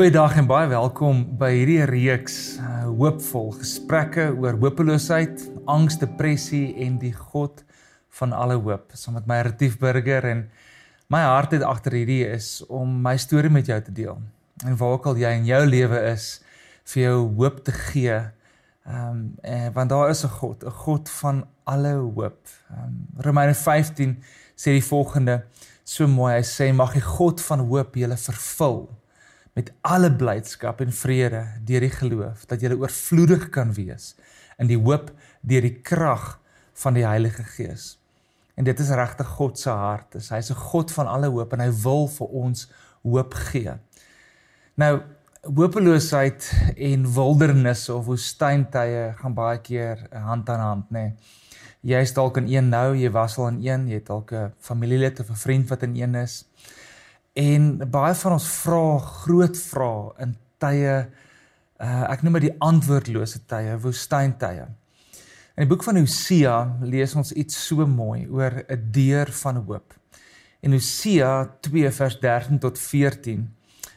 Goeiedag en baie welkom by hierdie reeks uh, hoopvol gesprekke oor hopeloosheid, angs, depressie en die God van alle hoop. Saam met my Retief Burger en my hart het agter hierdie is om my storie met jou te deel. En waar ook al jy in jou lewe is, vir jou hoop te gee. Ehm um, want daar is 'n God, 'n God van alle hoop. Ehm um, Romeine 15 sê die volgende so mooi. Hy sê mag die God van hoop julle vervul met alle blydskap en vrede deur die geloof dat jy oorvloedig kan wees in die hoop deur die krag van die Heilige Gees. En dit is regtig God se hart. Hy's 'n God van alle hoop en hy wil vir ons hoop gee. Nou hopeloosheid en wildernis of woestyntye gaan baie keer hand aan hand, nê. Nee. Jy is dalk in een nou, jy was al in een, jy het dalk 'n familielid of 'n vriend wat in een is. En baie van ons vra groot vrae in tye uh ek noem dit die antwoordlose tye, woestyntye. In die boek van Hosea lees ons iets so mooi oor 'n deur van hoop. In Hosea 2 vers 13 tot 14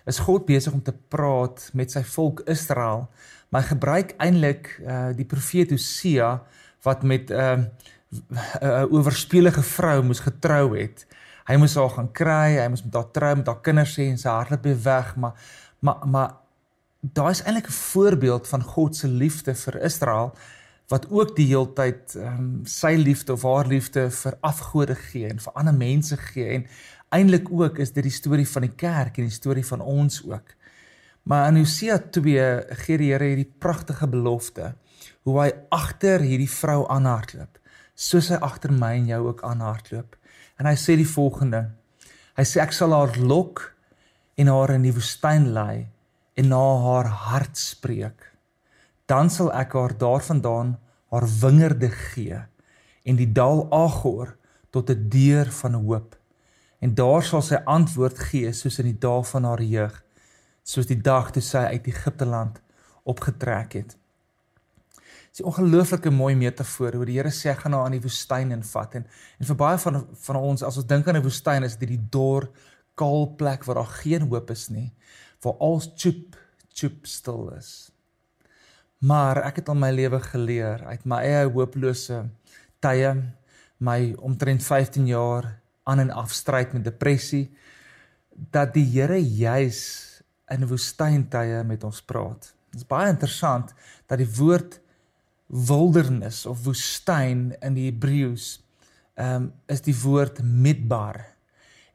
is God besig om te praat met sy volk Israel, maar hy gebruik eintlik uh die profeet Hosea wat met 'n uh, 'n oorspelige vrou moes getrou het hy moes haar gaan kry, hy moes met haar trou, met haar kinders sê en sy hardloop weer weg, maar maar maar daar is eintlik 'n voorbeeld van God se liefde vir Israel wat ook die heeltyd ehm um, sy liefde of haar liefde vir afgode gee en vir ander mense gee en eintlik ook is dit die storie van die kerk en die storie van ons ook. Maar in Hosea 2 gee die Here hierdie pragtige belofte hoe hy agter hierdie vrou aanhardloop soos hy agter my en jou ook aanhardloop. En hy sê die volgende. Hy sê ek sal haar lok en haar in die woestyn lei en na haar hart spreek. Dan sal ek haar daarvandaan haar wingerde gee en die dal Agor tot 'n deur van hoop. En daar sal sy antwoord gee soos in die dae van haar jeug, soos die dag toe sy uit Egipte land opgetrek het. Dis 'n ongelooflike mooi metafoor hoe die Here sê gaan haar aan die woestyn invat en en vir baie van van ons as ons dink aan 'n woestyn is dit die dor kaal plek waar daar geen hoop is nie, waar alles chup chup stil is. Maar ek het al my lewe geleer uit my eie hopelose tye, my omtrent 15 jaar aan en af stryd met depressie dat die Here juis in woestyntye met ons praat. Dit is baie interessant dat die woord wildernis of woestyn in die Hebreëus um, is die woord midbar.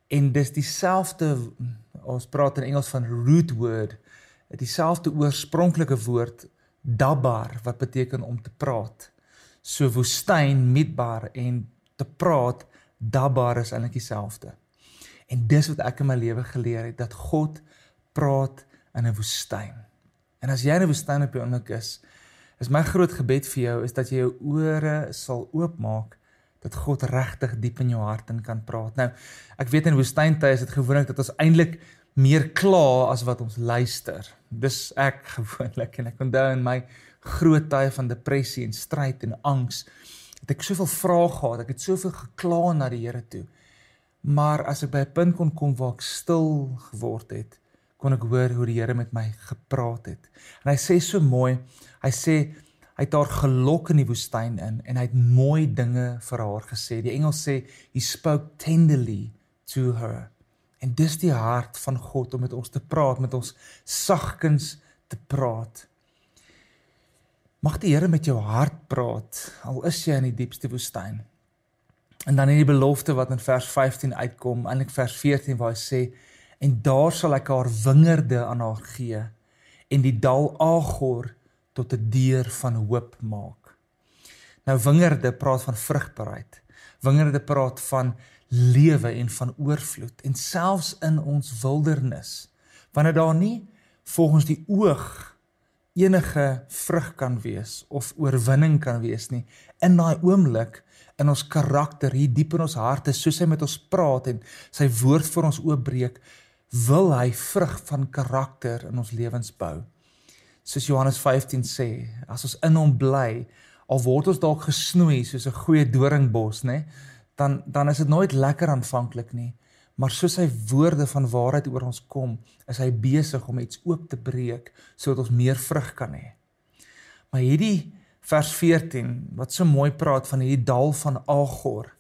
En dis dieselfde ons praat in Engels van root word dieselfde oorspronklike woord dabar wat beteken om te praat. So woestyn midbar en te praat dabar is eintlik dieselfde. En dis wat ek in my lewe geleer het dat God praat in 'n woestyn. En as jy in 'n woestyn op jou oomblik is Is my groot gebed vir jou is dat jy jou ore sal oopmaak dat God regtig diep in jou hart in kan praat. Nou, ek weet in woestyntye is dit gewoonlik dat ons eintlik meer kla as wat ons luister. Dis ek gewoonlik en ek onthou in my groot tye van depressie en stryd en angs het ek soveel vrae gehad, ek het soveel gekla na die Here toe. Maar as ek by 'n punt kon kom waar ek stil geword het, kon ek hoor hoe die Here met my gepraat het. En hy sê so mooi, hy sê hy het haar gelok in die woestyn in en hy het mooi dinge vir haar gesê. Die engel sê he spoke tenderly to her. En dis die hart van God om met ons te praat, met ons sagkens te praat. Mag die Here met jou hart praat al is jy in die diepste woestyn. En dan in die belofte wat in vers 15 uitkom, eintlik vers 14 waar hy sê en daar sal ek haar wingerde aan haar gee en die dal Agor tot 'n deur van hoop maak. Nou wingerde praat van vrugbaarheid. Wingerde praat van lewe en van oorvloed en selfs in ons wildernis wanneer daar nie volgens die oog enige vrug kan wees of oorwinning kan wees nie in daai oomblik in ons karakter hier diep in ons harte soos hy met ons praat en sy woord vir ons oopbreek wil hy vrug van karakter in ons lewens bou. Soos Johannes 15 sê, as ons in hom bly, al word ons dalk gesnoei soos 'n goeie doringbos, nê, dan dan is dit nooit lekker aanvanklik nie, Maar soos sy woorde van waarheid oor ons kom, is hy besig om iets oop te breek sodat ons meer vrug kan hê. Maar hierdie vers 14 wat so mooi praat van hierdie dal van Agor,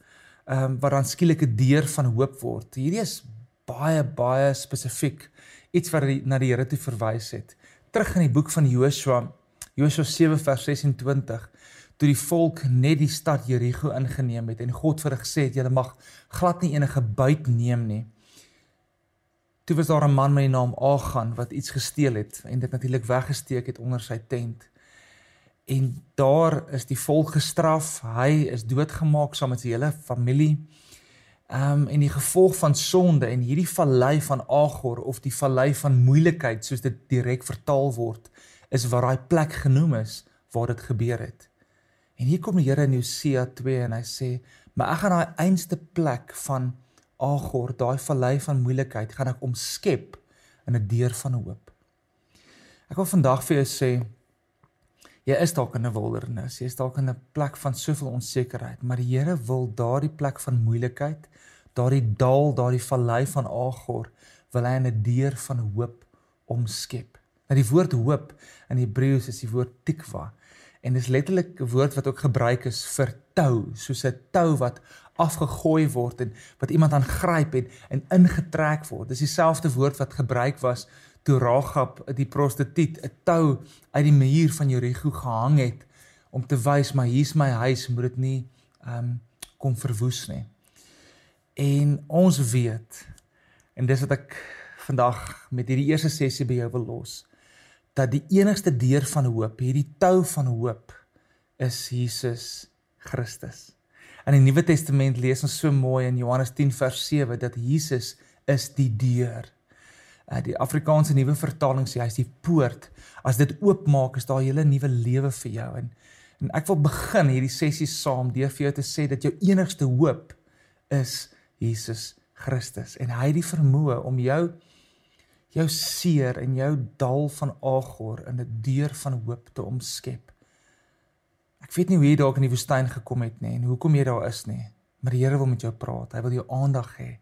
ehm um, wat dan skielik 'n deur van hoop word. Hierdie is baie baie spesifiek iets wat die, na die Here toe verwys het. Terug in die boek van Joshua, Joshua 7 vers 26, toe die volk net die stad Jerigo ingeneem het en God vir hulle gesê het julle mag glad nie enige buit neem nie. Toe was daar 'n man met die naam Agan wat iets gesteel het en dit natuurlik weggesteek het onder sy tent. En daar is die volk gestraf. Hy is doodgemaak saam met sy hele familie. Ehm um, en die gevolg van sonde en hierdie vallei van Agor of die vallei van moeilikheid soos dit direk vertaal word, is waar daai plek genoem is waar dit gebeur het. En hier kom die Here in Hosea 2 en hy sê, "Maar ek gaan daai einste plek van Agor, daai vallei van moeilikheid, gaan ek omskep in 'n deur van hoop." Ek wil vandag vir jou sê, jy is dalk in 'n wildernis, jy is dalk in 'n plek van soveel onsekerheid, maar die Here wil daardie plek van moeilikheid, daardie dal, daardie vallei van Agor, wil hy in 'n deur van hoop omskep. Nou die woord hoop in Hebreëus is die woord tikva En dis letterlik 'n woord wat ook gebruik is vir tou, soos 'n tou wat afgegooi word en wat iemand aangryp en, en ingetrek word. Dis dieselfde woord wat gebruik was toe Ragab die prostituut 'n tou uit die muur van Jerigo gehang het om te wys maar hier's my huis, moet dit nie ehm um, kom verwoes nie. En ons weet en dis wat ek vandag met hierdie eerste sessie by jou wil los dat die enigste deur van hoop, hierdie tou van hoop is Jesus Christus. In die Nuwe Testament lees ons so mooi in Johannes 10 vers 7 dat Jesus is die deur. Uh, die Afrikaanse nuwe vertaling sê hy is die poort. As dit oopmaak, is daar 'n hele nuwe lewe vir jou en en ek wil begin hierdie sessie saam deur vir jou te sê dat jou enigste hoop is Jesus Christus en hy het die vermoë om jou jou seer en jou dal van Agor in 'n deur van hoop te omskep. Ek weet nie hoe jy dalk in die woestyn gekom het nie en hoekom jy daar is nie, maar die Here wil met jou praat. Hy wil jou aandag hê.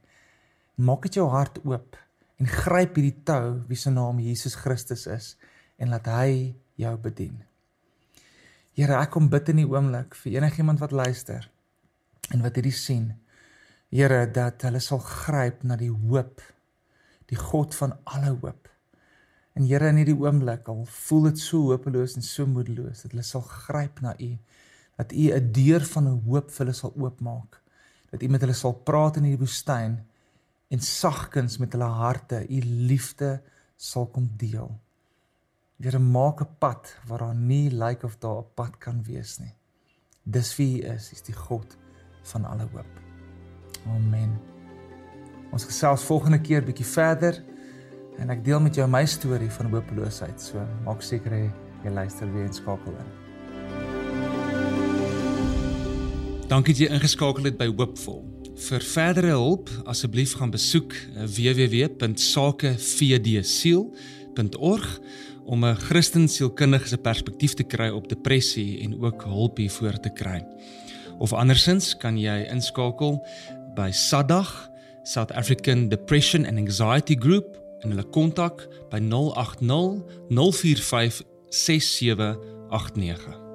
Maak dit jou hart oop en gryp hierdie tou wie se naam Jesus Christus is en laat hy jou bedien. Here, ek kom bid in die oomblik vir enigiemand wat luister en wat hierdie sien. Here, dat hulle sal gryp na die hoop die God van alle hoop. En Here in hierdie oomblik al voel dit so hopeloos en so moedeloos dat hulle sal gryp na U dat U 'n deur van hoop vir hulle sal oopmaak. Dat U met hulle sal praat in hierdie woestyn en sagkens met hulle harte U liefde sal kom deel. Here maak 'n pad waar daar nie lyk like of daar 'n pad kan wees nie. Dis wie U is, is die God van alle hoop. Amen. Ons gesels volgende keer bietjie verder en ek deel met jou my storie van hopeloosheid. So maak seker jy luister weer en skakel in. Dankie dat jy ingeskakel het by Hoopvol. Vir verdere hulp, asseblief gaan besoek eh, www.sakevdsiel.org om 'n Christen sielkundige se perspektief te kry op depressie en ook hulp hiervoor te kry. Of andersins kan jy inskakel by Sadag South African Depression and Anxiety Group en hulle kontak by 080 045 6789.